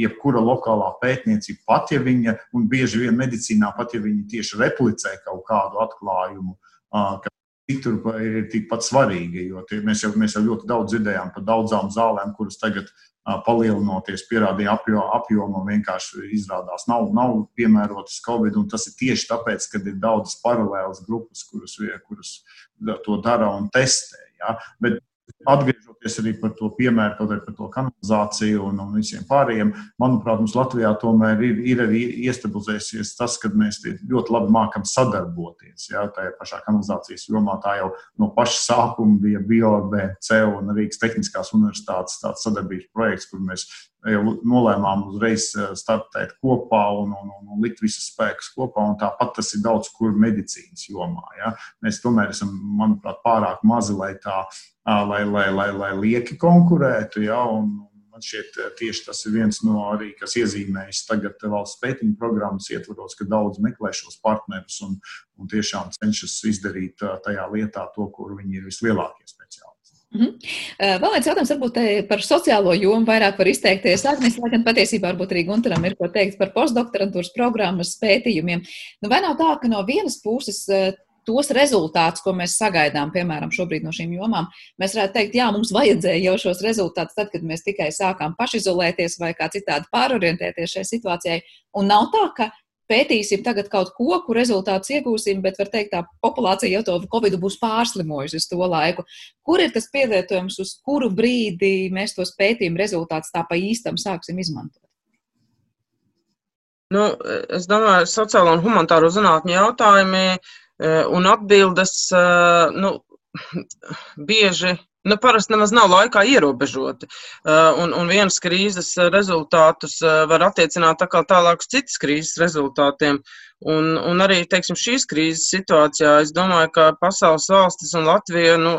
jebkura lokālā pētniecība, pat ja viņa, un bieži vien medicīnā, pat ja viņi tieši replicē kaut kādu atklājumu, citur ir tikpat svarīgi. Jo tie, mēs, jau, mēs jau ļoti daudz dzirdējām par daudzām zālēm, kuras tagad palielinoties, pierādīja apjo, apjomu un vienkārši izrādās nav, nav piemērotas Covid. Tas ir tieši tāpēc, ka ir daudzas paralēlas grupas, kuras, kuras to dara un testē. Ja? Bet Atgriežoties arī par to piemēru, kaut arī par to kanalizāciju un, un visiem pārējiem, manuprāt, mums Latvijā tomēr ir, ir arī iestabilizējies tas, ka mēs ļoti labi mākam sadarboties. Jā, tajā pašā kanalizācijas jomā tā jau no paša sākuma bija BioBC un Rīgas Tehniskās Universitātes tāds sadarbības projekts, kur mēs nolēmām uzreiz eh, startēt kopā un, un, un, un likt visus spēkus kopā. Tāpat tas ir daudz kur medicīnas jomā. Ja? Mēs tomēr esam, manuprāt, pārāk mazi, lai tā, lai, lai, lai, lai lieki konkurētu. Ja? Un, Man šķiet, tieši tas ir viens no arī, kas iezīmējas tagad valsts pētījuma programmas ietvaros, ka daudz meklē šos partnerus un, un tiešām cenšas izdarīt tajā lietā to, kur viņi ir vislielākie speciālisti. -hmm. Vēl viens jautājums, varbūt par sociālo jomu vairāk var izteikties. Agnēs, lai gan patiesībā varbūt arī Gunteram ir ko teikt par postdoktorantūras programmas pētījumiem. Nu, vai nav tā, ka no vienas puses tos rezultātus, ko mēs sagaidām, piemēram, šobrīd no šīm jomām, mēs varētu teikt, jā, mums vajadzēja jau šos rezultātus tad, kad mēs tikai sākām pašizolēties vai kā citādi pārorientēties šai situācijai. Un nav tā, ka pētīsim tagad kaut ko, kur rezultātus iegūsim, bet var teikt, tā populācija jau to Covid būs pārslimojusi uz to laiku. Kur ir tas pielietojums, uz kuru brīdi mēs tos pētījumu rezultātus tā pa īstam sāksim izmantot? Nu, es domāju, sociālo un humanitāro zinātņu jautājumi e, un atbildes e, nu, bieži nu, parasti nemaz nav laikā ierobežoti. E, un, un vienas krīzes rezultātus var attiecināt tā tālāk uz citas krīzes rezultātiem. Un, un arī teiksim, šīs krīzes situācijā es domāju, ka pasaules valstis un Latvija nu,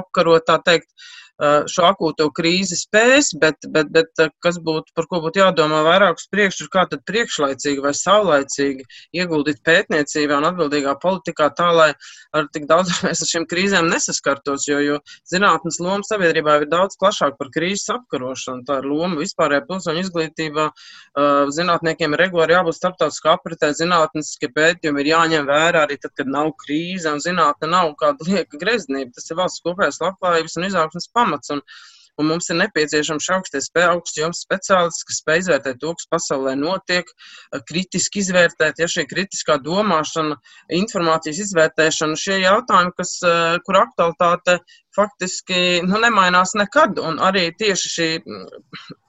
apkarot tā teikt Eh, šo akūto krīzi spēs, bet, bet, bet eh, kas būtu, par ko būtu jādomā vairāk uz priekšu, ir kā tad priekšlaicīgi vai saulaicīgi ieguldīt pētniecībā un atbildīgā politikā tā, lai ar tik daudz mēs ar šīm krīzēm nesaskartos, jo, jo zinātnes loma sabiedrībā ir daudz plašāk par krīzes apkarošanu. Tā ir loma vispārējā pilsoņu izglītībā. Eh, zinātniekiem ir regulāri jābūt starptautiskā apritē, zinātniskie pētījumi ir jāņem vērā arī tad, kad nav krīze un zinātne nav kāda lieka greznība. Tas ir valsts kopējās labklājības un izaugsmas pamats pamats. Un, un mums ir nepieciešams augsties augsts jums speciālists, kas spēj izvērtēt to, kas pasaulē notiek, kritiski izvērtēt, ja šī kritiskā domāšana, informācijas izvērtēšana, šie jautājumi, kas, kur aktualitāte faktiski nu, nemainās nekad. Un arī tieši šī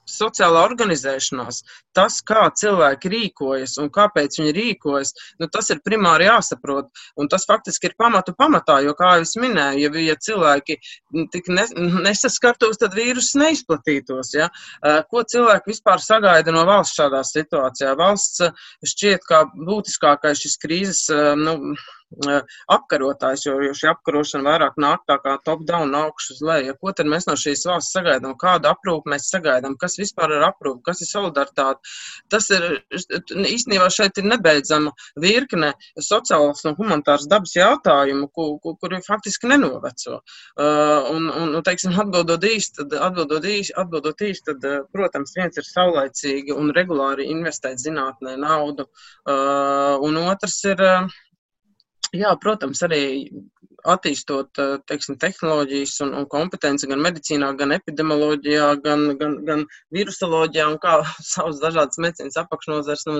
sociālā organizēšanās, tas, kā cilvēki rīkojas un kāpēc viņi rīkojas, nu, tas ir primāri jāsaprot. Un tas faktiski ir pamatu pamatā, jo, kā jau es minēju, ja, ja cilvēki tik ne, nesaskartos, tad vīruss neizplatītos. Ja? Ko cilvēki vispār sagaida no valsts šādā situācijā? Valsts šķiet kā būtiskākais šis krīzes. Nu, apkarotājs, jo, jo šī apkarošana vairāk nāk tā kā top-down, augšas uz leju. Ko tad mēs no šīs valsts sagaidām? Kādu aprūpu mēs sagaidām? Kas vispār ir aprūpe? Kas ir solidaritāte? Tas ir īstenībā šeit ir nebeidzama virkne sociālas un humanitāras dabas jautājumu, ku, ku, kuri faktiski nenoveco. Uh, un, un, teiksim, atbildot īsti, tad, atbildot īsti, atbildot īsti, tad, protams, viens ir saulaicīgi un regulāri investēt zinātnē naudu, un otrs ir Jā, protams, arī attīstot eh, teiksim, tehnoloģijas un, un kompetenci gan medicīnā, gan epidemioloģijā, gan, gan, gan virusoloģijā un kā savas dažādas medicīnas apakšnozars. Nu,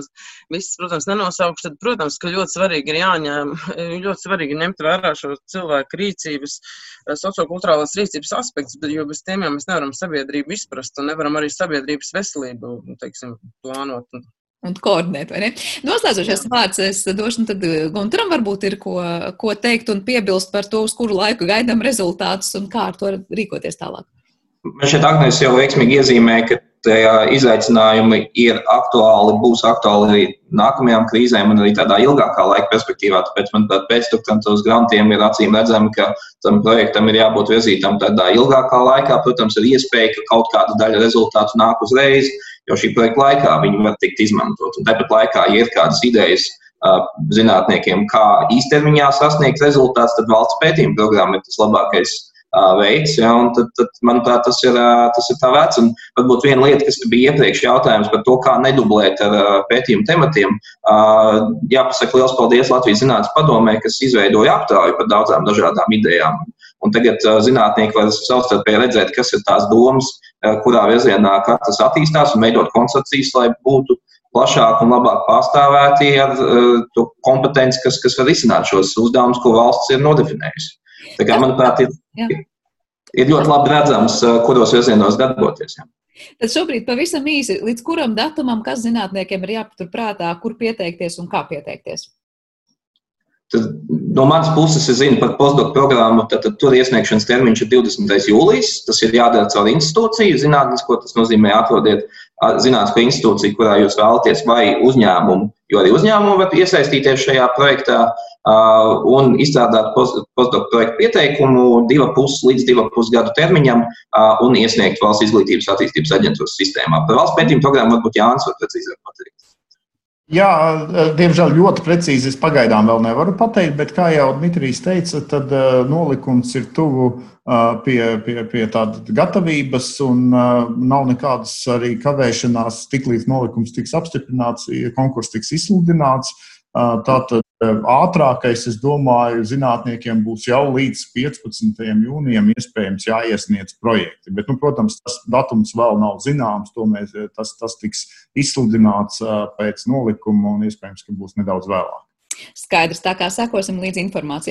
visas, protams, nenosaukšu, tad, protams, ka ļoti svarīgi ir jāņem, ļoti svarīgi ņemt vērā šo cilvēku rīcības, eh, sociokulturālās rīcības aspektus, jo bez tiem jau mēs nevaram sabiedrību izprast un nevaram arī sabiedrības veselību, teiksim, plānot un koordinēt. Noslēdzošais vārds es došu, tad eh, Gunteram varbūt ir ko, ko teikt un piebilst par to, uz kuru laiku gaidām rezultātus un kā ar to rīkoties tālāk. Man šeit Agnēs jau veiksmīgi iezīmē, ka izaicinājumi ir aktuāli, būs aktuāli arī nākamajām krīzēm un arī tādā ilgākā laika perspektīvā. Tāpēc man tādā pēcdoktorantos grantiem ir acīm redzami, ka tam projektam ir jābūt virzītam tādā ilgākā laikā. Protams, ir iespēja, ka kaut kāda daļa rezultātu nāk uzreiz, jo šī projekta laikā viņi var tikt izmantot. Un tāpat laikā, ja ir kādas idejas zinātniekiem, kā īstermiņā sasniegt rezultātus, tad valsts pētījuma programma ir tas labākais veids. Ja, tad, tad, manuprāt, tas ir, tas ir tā vērts. Un varbūt viena lieta, kas bija iepriekš jautājums par to, kā nedublēt ar pētījumu tematiem. Jāpasaka liels paldies Latvijas Zinātnes padomē, kas izveidoja aptauju par daudzām dažādām idejām. Un tagad zinātnieki var savstarpēji redzēt, kas ir tās domas, kurā virzienā katrs attīstās un veidot koncepcijas, lai būtu plašāk un labāk pārstāvēti ar to kompetenci, kas, kas var izsināt šos uzdevumus, ko valsts ir nodefinējusi. Tā kā, manuprāt, ir, ir ļoti labi redzams, kuros virzienos darboties. Jā. Tad šobrīd pavisam īsi, līdz kuram datumam, kas zinātniekiem ir jāpaturprātā, kur pieteikties un kā pieteikties? Tad, no manas puses, es zinu par postdoku programmu, tad, tad tur iesniegšanas termiņš ir 20. jūlijas. Tas ir jādara caur institūciju, zinātnisko. Tas nozīmē, atrodiet zinātnisko institūciju, kurā jūs vēlaties, vai uzņēmumu, jo arī uzņēmumi var iesaistīties šajā projektā un izstrādāt postdoku projektu pieteikumu divu pusi līdz divu pusi gadu termiņam un iesniegt valsts izglītības attīstības aģentūras sistēmā. Par valsts pētījumu programmu varbūt Jānis var precīzāk pateikt. Jā, diemžēl ļoti precīzi es pagaidām vēl nevaru pateikt, bet, kā jau Dmitrijs teica, tad uh, nolikums ir tuvu uh, pie, pie, pie tādas gatavības, un uh, nav nekādas arī kavēšanās, tiklīdz nolikums tiks apstiprināts, konkurss tiks izsludināts. Tātad ātrākais, es domāju, zinātniekiem būs jau līdz 15. jūnijam iespējams jāiesniedz projekti. Bet, nu, protams, tas datums vēl nav zināms. Mēs, tas, tas tiks izsludināts pēc nolikuma un iespējams, ka būs nedaudz vēlāk. Skaidrs, tā kā sekosim līdz informācijai